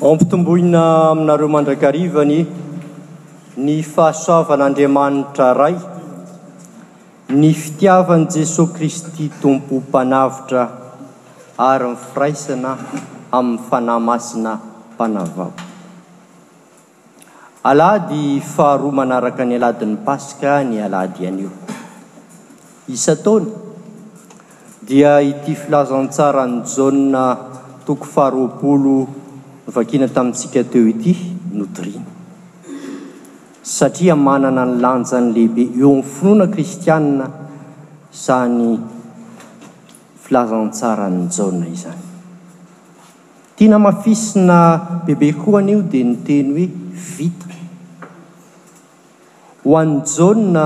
Ampitomboina aminareo mandrakarivany ny fahasoavan' Andriamanitra Ray, ny fitiavan'i Jesoa Kristy Tompo Mpanavotra ary ny firaisana amin'ny Fanahy Masina Mpanavao. Alahady faharoa manaraka ny aladin'ny Paska ny alahady anio. Isan-taona dia ity filazantsaran'i Jaona toko faharoapolo novakiana tamintsika teo ity no toriana. Satria manana ny lanjany lehibe eo amin'ny finoana kristiana izany filazantsaran'i Jaona izany. Ity namafisina bebe koa anio dia ny teny hoe vita. Ho an'i Jaona,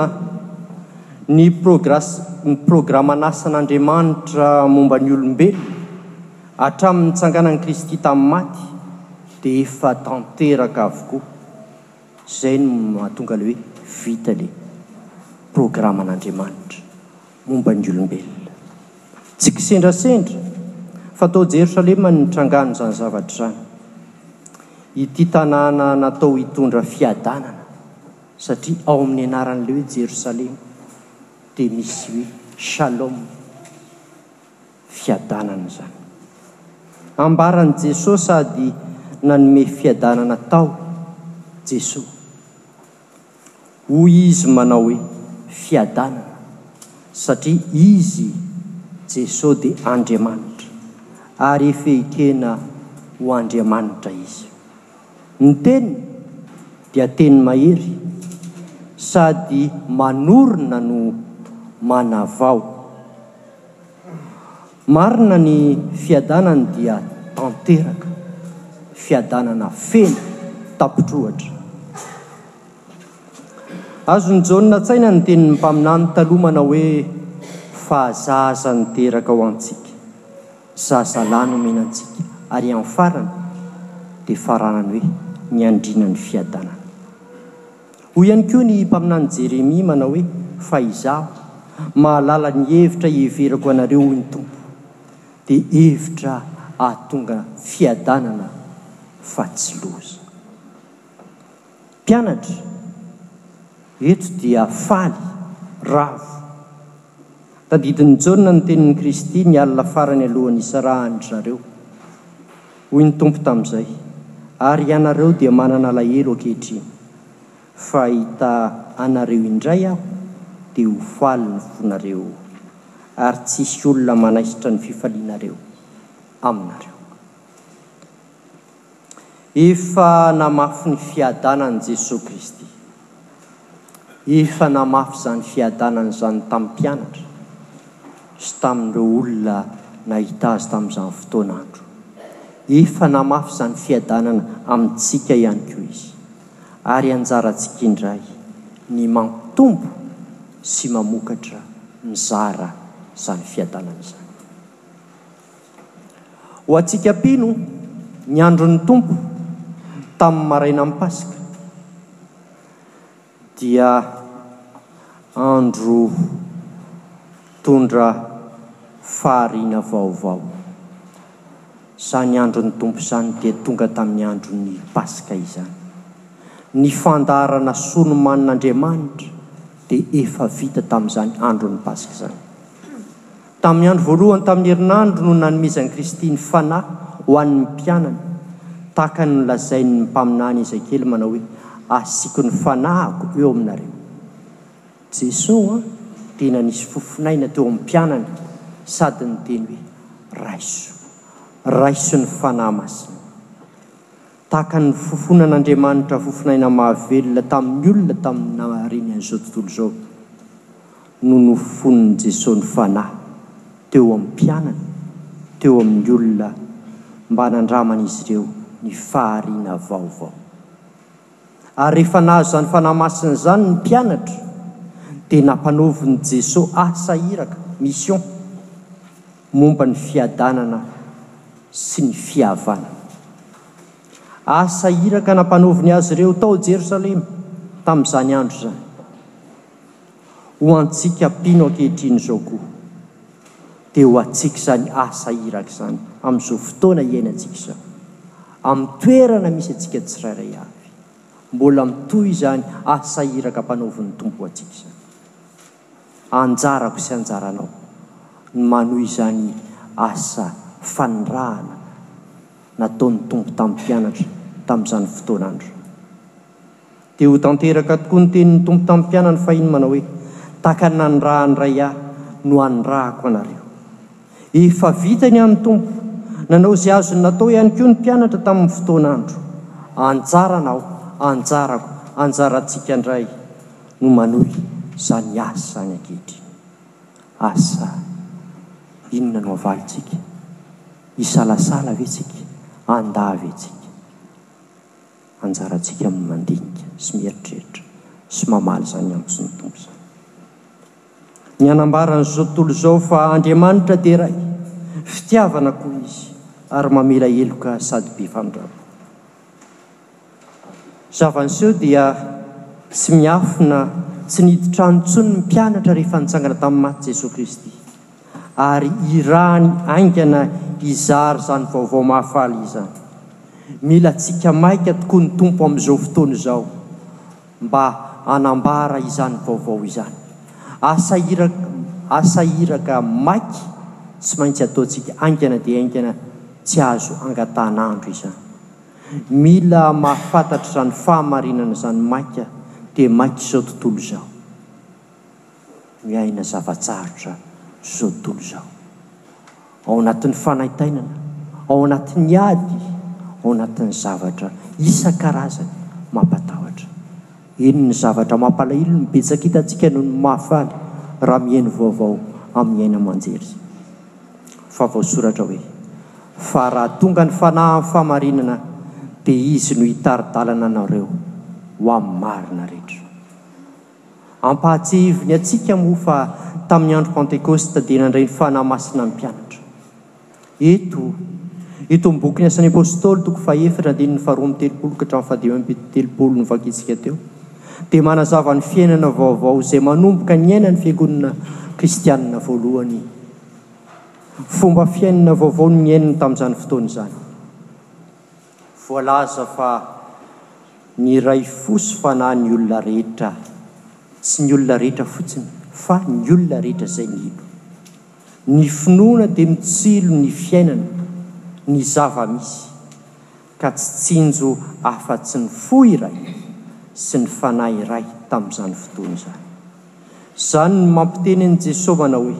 ny programan'asa an'Andriamanitra momba ny olombelona, hatramin'ny nitsanganan'i Kristy tamin'ny maty, dia efa tanteraka avokoa. Izay no mahatonga ilay hoe vita ilay programan'Andriamanitra. momba ny olombelona. Tsy kisendrasendra fa tao Jerosalema no nitrangan'izany zavatra izany. Ity tanàna natao hitondra fiadanana, satria ao amin'ny anaran'ilay hoe Jerosalema dia misy hoe Shalom, fiadanana izany. Ambaran'i Jesoa sady nanome fiadanana tao Jesoa. Hoy izy manao hoe, Fiadanana, satria Izy, Jesoa, dia Andriamanitra, ary efa ekena ho Andriamanitra Izy. Ny Teniny dia Teny mahery, sady manorina no manavao. Marina ny fiadanany dia tanteraka, fiadanana feno, tapitr'ohatra. Azon'i Jaona an-tsaina ny tenin'ny mpaminany taloha manao hoe fa zaza niteraka ho antsika, zazalahy nomena antsika, ary amin'ny farany dia faranany hoe ny andriana ny fiadanana. Hoy ihany koa ny mpaminany Jeremia manao hoe, Fa izaho mahalala ny hevitra iheverako anareo, hoy ny Tompo, dia hevitra hahatonga fiadanana fa tsy loza. Ny mpianatra eto dia faly, ravo. Tadidin'i Jaona ny tenin'i Kristy ny alina farany alohan'ny hisarahan-dry zareo. Hoy ny Tompo tamin'izay, Ary ianareo dia manana alahelo ankehitriny, fa hahita anareo indray Aho, dia ho faly ny fonareo, ary tsy hisy olona manaisotra ny fifalianareo aminareo. Efa namafy ny fiadanan'i Jesoa Kristy Efa namafy izany fiadanana izany tamin'ny mpianatra sy tamin'ireo olona nahita azy tamin'izany fotoana andro. Efa namafy izany fiadanana amintsika ihany koa izy, ary anjarantsika indray ny mampitombo sy mamokatra mizara izany fiadanana izany. Ho antsika mpino, ny andron'ny Tompo, tamin'ny marainan'ny Paska, dia andro mitondra fahariana vaovao. Izany andron'ny Tompo izany dia tonga tamin'ny andron'ny Paska izany. Ny fandaharana soa nomanin'Andriamanitra dia efa vita tamin'izany andron'ny Paska izany. Tamin'ny andro voalohany tamin'ny herinandro no nanomezan'i Kristy ny Fanahy ho an'ny mpianany, tahaka ny nolazain'ny mpaminany Ezekiely manao hoe, Asiako ny Fanahiko eo aminareo. Jesoa dia nanisy fofon'aina teo amin'ny mpianany sady niteny hoe, Raiso. Raiso ny Fanahy Masina. Tahaka ny nifofonan'Andriamanitra fofon'aina mahavelona tamin'ny olona tamin'ny namariny an'izao tontolo izao, no nofononin'i Jesoa ny Fanahy teo amin'ny mpianany, teo amin'ny olona mba nandraman'izy ireo ny fahariana vaovao. Ary rehefa nahazo izany Fanahy Masina izany ny mpianatra dia nampanaovin'i Jesoa asa iraka, mission, momba ny fiadanana sy ny fihavanana. Asa iraka nampanaoviny azy ireo tao Jerosalema tamin'izany andro izany. ho antsika mpino ankehitriny izao koa, dia ho antsika izany asa iraka izany amin'izao fotoana iainantsika izao, amin'ny toerana misy antsika tsirairay avy. Mbola mitohy izany asa iraka ampanaovin'ny Tompo ho antsika izany. Anjarako sy anjaranao ny manohy izany asa fanirahana nataon'ny Tompo tamin'ny mpianatra tamin'izany fotoana andro izany. Dia ho tanteraka tokoa ny tenin'ny Tompo tamin'ny mpianany fahiny manao hoe, Tahaka ny nanirahan'ny Ray ahy, no anirahako anareo. Efa vita ny an'ny Tompo. Nanao izay azony natao ihany koa ny mpianatra tamin'ny fotoana andro. Anjaranao, anjarako, anjarantsika indray no manohy izany asa izany ankehitriny. Asa inona no havalontsika? Hisalasala ve isika? Handà ve isika? Anjarantsika amin'ny mandinika sy mieritreritra sy mamaly izany antson'ny Tompo izany. Ny hanambara an'izao tontolo izao fa Andriamanitra dia iray, fitiavana koa Izy ary mamela heloka sady be famindrampo. Zava-niseho dia tsy miafina, tsy niditra any intsony ny mpianatra rehefa nitsangana tamin'ny maty Jesoa Kristy. ary irany aingana hizara izany vaovao mahafaly izany. Mila antsika maika tokoa ny Tompo amin'izao fotoana izao mba hanambara izany vaovao izany. Asa iraka, asa iraka maika tsy maintsy ataontsika haingana dia haingana, tsy azo angatahan'andro izany. Mila mahafantatra izany fahamarinana izany maika dia maika izao tontolo izao. miaina zava-tsarotra izao tontolo izao. Ao anatin'ny fanaintainana, ao anatin'ny ady, ao anatin'ny zavatra isan-karazany mampatahotra. Eny, ny zavatra mampalahelo no betsaka hitantsika noho ny mahafaly raha mihaino vaovao amin'ny haino aman-jery. Fa voasoratra hoe, Fa raha tonga ny Fanahy amin'ny fahamarinana, dia Izy no hitari-dalana anareo ho amin'ny marina rehetra. Ampahatsiahiviny antsika moa fa tamin'ny andro Pantekosta dia nandray ny Fanahy Masina ny mpianatra. Eto, eto amin'ny bokin'ny Asan'ny Apôstôly, toko fahaefatra, andininy faharoa amby telopolo ka hatramin'ny fahadimy amby telopolo novakintsika teo, dia manazava ny fiainana vaovao izay manomboka niaina ny fiangonana kristianina voalohany. Fomba fiainana vaovao no niaininy tamin'izany fotoana izany. Voalaza fa niray fo sy fanahy ny olona rehetra, tsy ny olona rehetra fotsiny fa ny olona rehetra izay nino. Ny finoana dia mitsilo ny fiainana, ny zava-misy, ka tsy tsinjo afa-tsy ny fo iray sy ny fanahy iray tamin'izany fotoana izany. Izany no mampiteny an'i Jesoa manao hoe,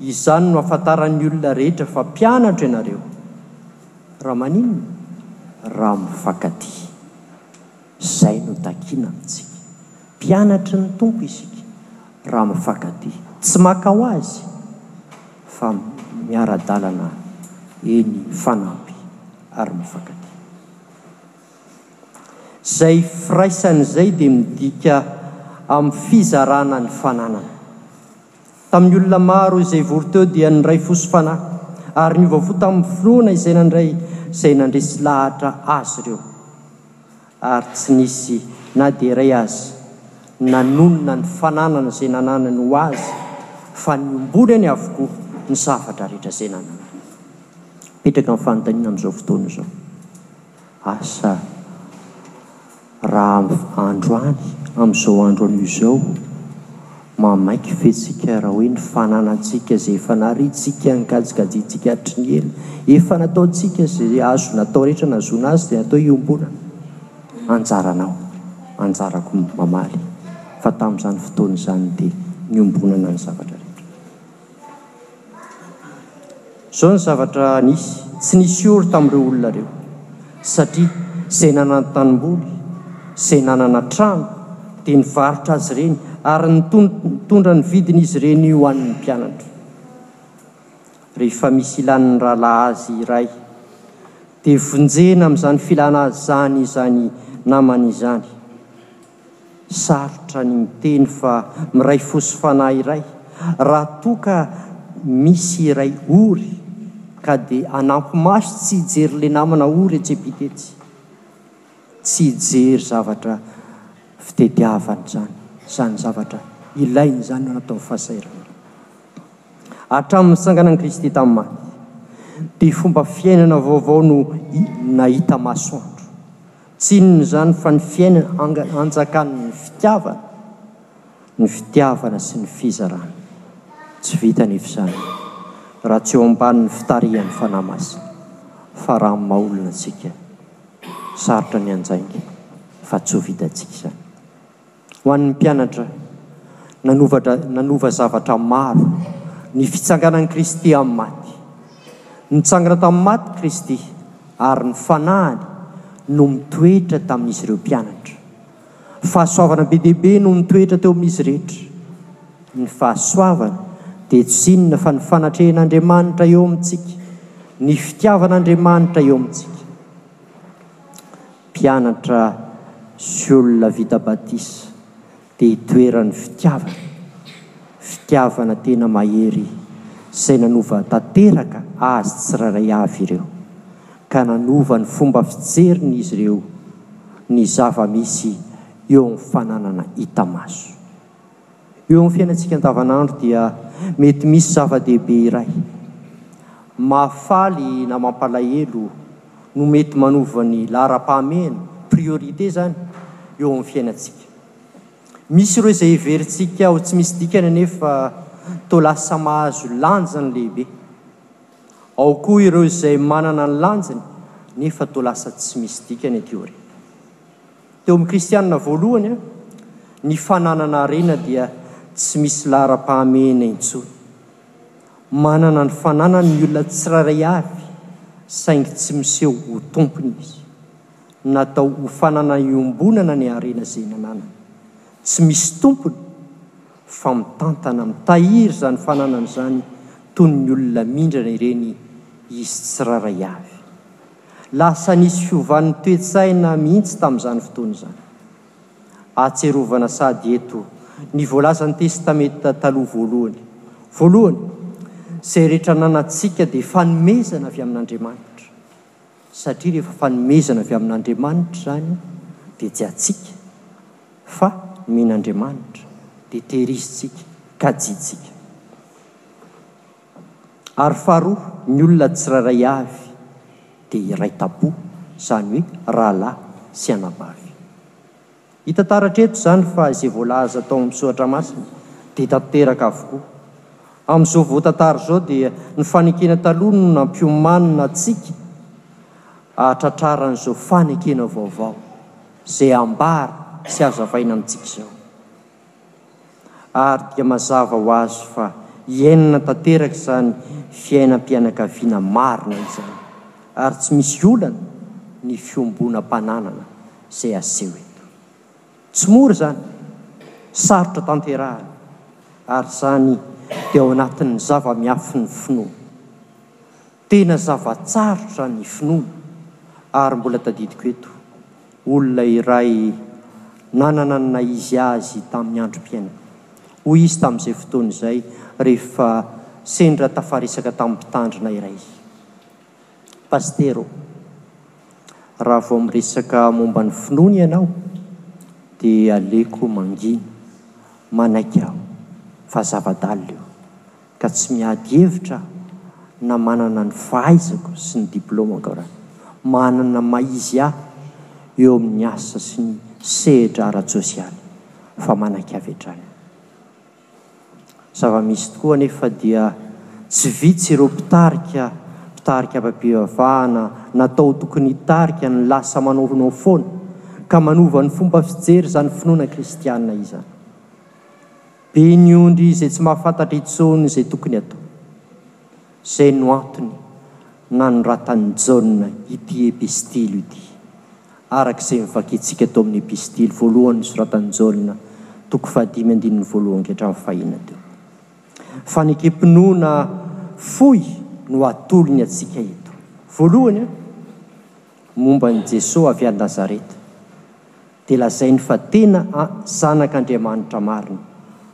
Izany no ahafantaran'ny olona rehetra fa mpianatro ianareo, Raha maninona? Raha mifankatia. Izay no takiana amintsika. Mpianatry ny Tompo isika raha mifankatia. Tsy maka ho azy fa miara-dalana eny mifanampy ary mifankatia. Izay firaisana izay dia midika amin'ny fizarana ny fananana. Tamin'ny olona maro izay vory teo dia niray fo sy fanahy ary niova fo tamin'ny finoana izay nandray izay nandresy lahatra azy ireo. Ary tsy nisy na dia iray aza nanonona ny fananana izay nananany ho azy fa niombonany avokoa ny zavatra rehetra izay nananany. Mipetraka ny fanontaniana amin'izao fotoana izao. Asa raha andro any amin'izao andro anio izao mamaiky ve tsika raha hoe ny fananantsika izay efa nariantsika nogajigajiantsika hatry ny ela, efa nataontsika izay azo natao rehetra nahazoana azy dia atao iombonana? Anjaranao, anjarako mamaly fa tamin'izany fotoana izany dia niombonana ny zavatra rehetra. Izao ny zavatra nisy, tsy nisy ory tamin'ireo olona ireo, satria izay nanana tanimboly, izay nanana trano, dia nivarotra azy ireny ary nitondra ny vidin'izy ireny ho an'ny mpianatra. Rehefa misy ilan'ny rahalahy azy iray, dia vonjena amin'izany filana azy izany izany namany izany. Sarotra ny miteny fa miray fo sy fanahy iray raha toa ka misy iray ory ka dia hanampy maso tsy hijery le namana ory etsy ampita etsy. Tsy hijery zavatra fitediavana izany, izany zavatra ilainy izany no natao fahasahiranana. Hatramin'ny nitsanganan'i Kristy tamin'ny maty dia fomba fiainana vaovao no nahita masoandro. Tsy inona izany fa ny fiainana angana anjakan'ny fitiavana, ny fitiavana sy ny fizarana. Tsy vita anefa izany raha tsy eo ambanin'ny fitarihan'ny Fanahy Masina fa raha amin'ny maha olona antsika. Sarotra ny hanjainga fa tsy ho vitantsika izany. Ho an'ny mpianatra, nanova dra, nanova zavatra maro ny fitsanganan'i Kristy amin'ny maty. Nitsangana tamin'ny maty Kristy, ary ny Fanahiny no mitoetra tamin'izy ireo mpianatra. Fahasoavana be dia be no nitoetra teo amin'izy rehetra. Ny fahasoavana dia tsy inona fa ny fanatrehan'Andriamanitra eo amintsika, ny fitiavan'Andriamanitra eo amintsika. Mpianatra sy olona vita batisa dia itoeran'ny fitiavana, fitiavana tena mahery izay nanova tanteraka azy tsirairay avy ireo, ka nanova ny fomba fijeriny izy ireo ny zava-misy eo amin'ny fananana hita maso. Eo amin'ny fiainantsika andavanandro dia mety misy zava-dehibe iray mahafaly na mampalahelo no mety manova ny laharam-pahamehana, priorité, izany eo amin'ny fiainantsika. Misy ireo izay heverintsika ho tsy misy dikany anefa toa lasa mahazo lanjany lehibe. Ao koa ireo izay manana ny lanjany nefa toa lasa tsy misy dikany aty aoriana. Teo amin'ny Kristianina voalohany, ny fananana harena dia tsy misy laharam-pahamehana intsony. Manana ny fananany ny olona tsirairay avy, saingy tsy miseho ho tompony izy. Natao ho fananana iombonana ny harena izay nananany. Tsy misy tompony, fa mitantana, mitahiry izany fananana izany toy ny olona mindrana ireny izy tsirairay avy. Lasa nisy fiovan'ny toe-tsaina mihitsy tamin'izany fotoana izany. Ahatsiarovana sady eto ny voalazan'ny Testamenta Taloha voalohany. Voalohany, izay rehetra ananantsika dia fanomezana avy amin'Andriamanitra. Satria rehefa fanomezana avy amin'Andriamanitra izany dia tsy antsika fa nomen'Andriamanitra, dia tehirizintsika, kajiantsika. Ary faharoa, ny olona tsirairay avy dia iray tam-po, izany hoe rahalahy sy anabavy. Hita taratra eto izany fa izay voalaza tao amin'ny Soratra Masina dia tanteraka avokoa. Amin'izao voatantara izao dia ny fanekena taloha no nampiomanina antsika hahatratrara an'izao fanekena vaovao izay ambara sy hazavaina amintsika izao. ary dia mazava ho azy fa iainana tanteraka izany fiainam-pianakaviana marina izany ary tsy misy olana ny fiombonam-pananana izay aseho eto. Tsy mora izany, sarotra tanterahina ary izany dia ao anatin'ny zava-miafin'ny finoana. Tena zava-tsarotra ny finoana ary mbola tadidiko eto olona iray nanana ny naha-izy azy tamin'ny androm-piainany. Hoy izy tamin'izay fotoana izay rehefa sendra tafaresaka tamin'ny mpitandrina iray, Pasitera ô, raha vao miresaka momba ny finoana ianao dia aleoko mangina, manaiky aho fa zava-dalina io. ka tsy miady hevitra aho na manana ny fahaizako sy ny diplaomako raha manana maha-izy ahy eo amin'ny asa sy ny sehatra ara-tsosialy fa manaiky avy hatrany ny zava-misy tokoa anefa dia tsy vitsy ireo mpitarika mpitarika amam-pivavahana natao tokony hitarika no lasa manaonao foana ka manova ny fomba fijery izany finoana kristiana izany. Be ny ondry izay tsy mahafantatra intsony izay tokony atao. Izay no antony nanoratan'i Jaona ity epistily ity, araka izay novakintsika tao amin'ny epistily voalohany nosoratan'i Jaona, toko fahadimy andininy voalohany ka hatramin'ny fahina teo. Fanekem-pinoana fohy no atolony antsika eto. Voalohany, Momba an'i Jesoa avy any Nazareta, dia lazainy fa tena a Zanak'Andriamanitra marina.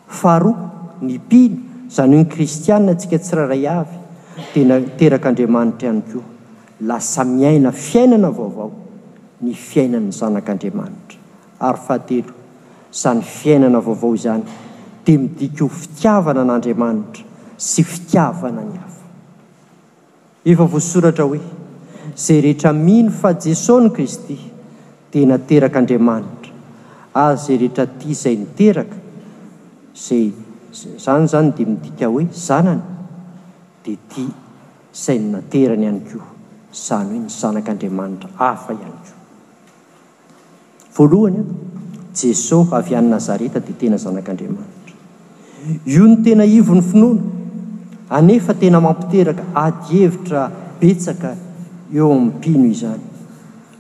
Faharoa, ny mpino, izany hoe ny kristiana, antsika tsirairay avy, dia na terak'Andriamanitra ihany koa. Lasa miaina fiainana vaovao, ny fiainan'ny Zanak'Andriamanitra. Ary fahatelo, izany fiainana vaovao izany dia midika ho fitiavana an'Andriamanitra sy fitiavana ny hafa. Efa voasoratra hoe, Izay rehetra mino fa Jesoa no Kristy dia naterak' Andriamanitra, ary izay rehetra tia izay niteraka, izay izany izany dia midika hoe zanany, dia tia izay naterany ihany koa, izany hoe ny Zanak' Andriamanitra hafa ihany koa. Voalohany an, Jeso avy any Nazareta dia tena zanak'Andriamanitra. Io no tena ivon'ny finoana, anefa tena mampiteraka ady hevitra betsaka eo amin'ny mpino izany.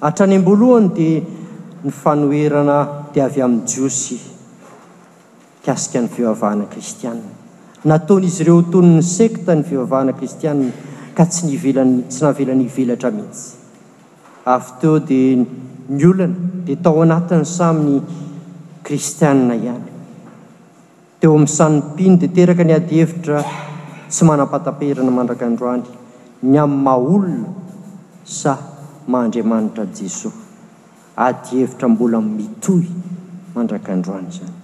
Hatrany am-boalohany dia ny fanoherana dia avy amin'ny Jiosy mikasika ny fivavahana kristiana. Nataon'izy ireo ho toy ny sekta ny fivavahana kristiana ka tsy nivelany, tsy navelany hivelatra mihitsy. Avy teo dia ny olana dia tao anatiny samy ny kristianina ihany. Teo amin'ny sanin'ny mpino dia teraka ny adihevitra tsy manam-pahataperana mandraka androany ny amin'ny maha olona sa maha Andriamanitra Jesoa. Adihevitra mbola mitohy mandraka androany izany.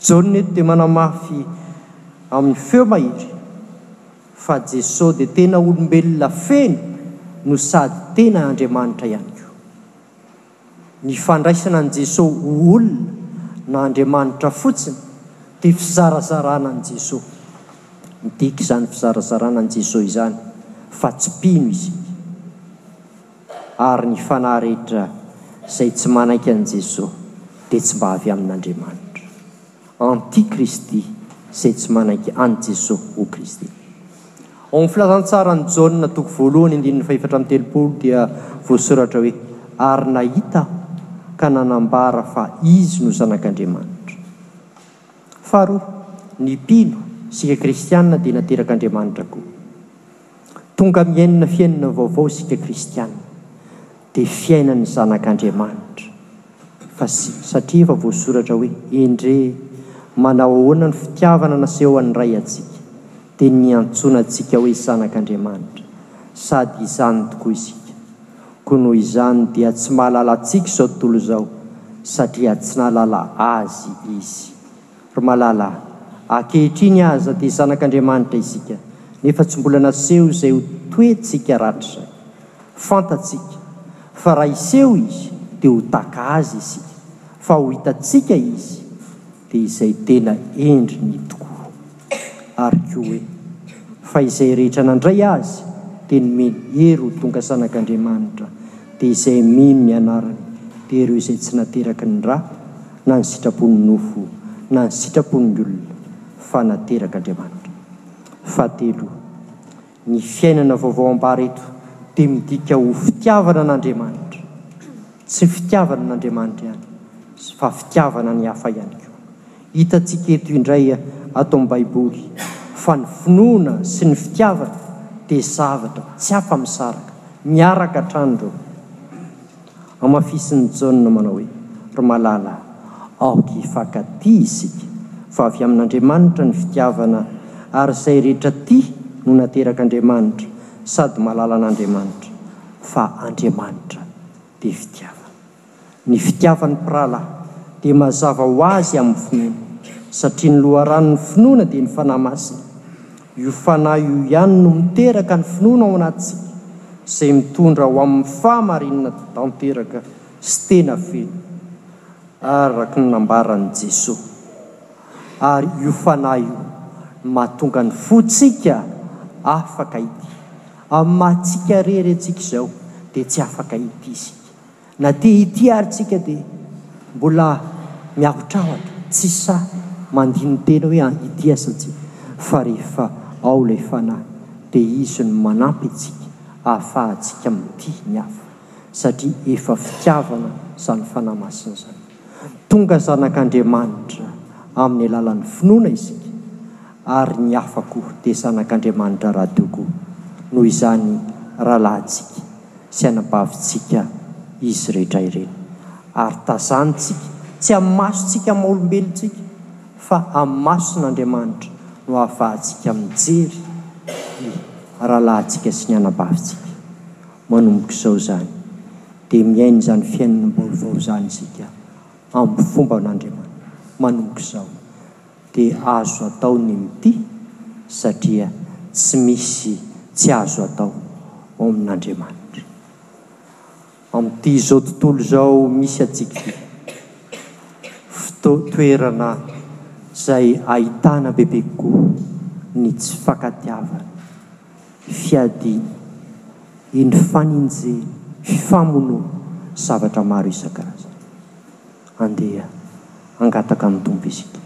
Jaona eto dia manamafy amin'ny feo mahery fa Jeso dia tena olombelona feno no sady tena Andriamanitra ihany koa. Ny fandraisana an'i Jeso ho olona na Andriamanitra fotsiny dia fizarazarana an'i Jeso. Midika izany fizarazarana an'i Jeso izany fa tsy mpino isika. Ary ny fanahy rehetra izay tsy manaiky an'i Jeso dia tsy mba avy amin'Andriamanitra. Antikristy izay tsy manaiky an'i Jesoa ho Kristy. Ao amin'ny Filazantsaran'i Jaona toko voalohany andininy fahefatra amby telopolo dia voasoratra hoe, Ary nahita aho ka nanambara fa Izy no Zanak'Andriamanitra. Faharoa, ny mpino, isika kristiana, dia naterak'Andriamanitra koa. Tonga miaina fiainana vaovao isika kristiana dia fiainan'ny zanak'Andriamanitra fa satria efa voasoratra hoe, Endrey, manao ahoana ny fitiavana nasehon'ny Ray antsika, dia niantsoana antsika hoe zanak'Andriamanitra, sady izany tokoa isika. Koa noho izany dia tsy mahalala antsika izao tontolo izao, satria tsy nahalala Azy izy. Ry malala a! Ankehitriny aza dia zanak'Andriamanitra isika, nefa tsy mbola naseho izay ho toetsika ratr'izay. Fantatsika fa raha hiseho Izy dia ho taka Azy isika, fa ho hitantsika Izy dia izay tena endriny tokoa. Ary koa hoe, Fa izay rehetra nandray Azy dia nomeny hery ho tonga zanak'Andriamanitra, dia izay mino ny anarany, dia ireo izay tsy nateraky ny ra, na ny sitrapon'ny nofo na ny sitrapon'ny olona, fa naterak'Andriamanitra. Fahatelo, ny fiainana vaovao ambara eto dia midika ho fitiavana an'Andriamanitra, tsy fitiavana an'Andriamanitra ihany fa fitiavana ny hafa ihany koa. Hitantsika eto indray ato amin'ny Baiboly fa ny finoana sy ny fitiavana dia zavatra tsy afa-misaraka, miaraka hatrany ireo. Hamafisin'i Jaona manao hoe, Ry malala a, aoka hifankatia isika, fa avy amin'Andriamanitra ny fitiavana, ary izay rehetra tia no naterak'Andriamanitra sady malala an'Andriamanitra, fa Andriamanitra dia fitiavana. Ny fitiavan'ny mpirahalahy dia mazava ho azy amin'ny finoana, satria ny loharanon'ny finoana dia ny Fanahy Masina. Io fanahy io ihany no miteraka ny finoana ao anatintsika, izay mitondra ho amin'ny fahamarinana tanteraka sy tena feno, araka ny nambaran'i Jesoa. Ary io fanahy io no mahatonga ny fontsika afaka hitia. Amin'ny maha-tsika irery antsika izao, dia tsy afaka hitia isika. Na te hitia ary tsika dia mbola miahotrahotra, tsy sahy mandini-tena hoe hitia sa tsia, fa rehefa ao ilay Fanahy dia Izy no manampy antsika ahafahantsika mitia ny hafa, satria efa fitiavana izany Fanahy Masina izany. Tonga zanak'Andriamanitra amin'ny alalan'ny finoana isika ary ny hafa koa dia zanak'Andriamanitra rahateo koa noho izany rahalahintsika sy anabavintsika izy rehetra ireny ary tazanintsika tsy amin'ny masontsika maha-olombelontsika fa amin'ny mason'Andriamanitra no ahafahantsika mijery ny rahalahintsika sy ny anabavintsika Manomboka izao izany, dia miaina izany fiainana baovao izany isika amin'ny fomban' Andriamanitra. Manomboka izao, dia azo atao ny mitia, satria tsy misy tsy azo atao ao amin' Andriamanitra. Amin'ity izao tontolo izao misy antsika ity, fotoa, toerana izay ahitana bebe kokoa ny tsy fakatiavana, fiadiana, indry fanenjehina, fifamonoana, zavatra maro isan-karazany. Andeha hangataka amin'ny Tompo isika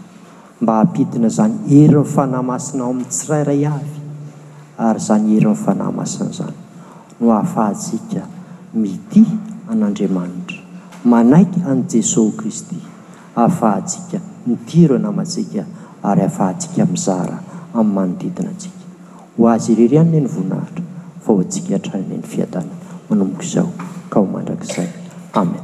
mba hampidina izany herin'ny Fanahy Masina ao amin'ny tsirairay avy, ary izany herin'ny Fanahy Masina izany no hahafahantsika mitia an'Andriamanitra, manaiky an'i Jesoa Kristy, ahafahantsika midiro eo namantsika ary ahafahantsika mizara amin'ny manodidina antsika. Ho Azy irery ihany anie ny voninahitra, fa ho antsika hatrany anie ny fiadanana manomboka izao ka ho mandrakizay. Amen.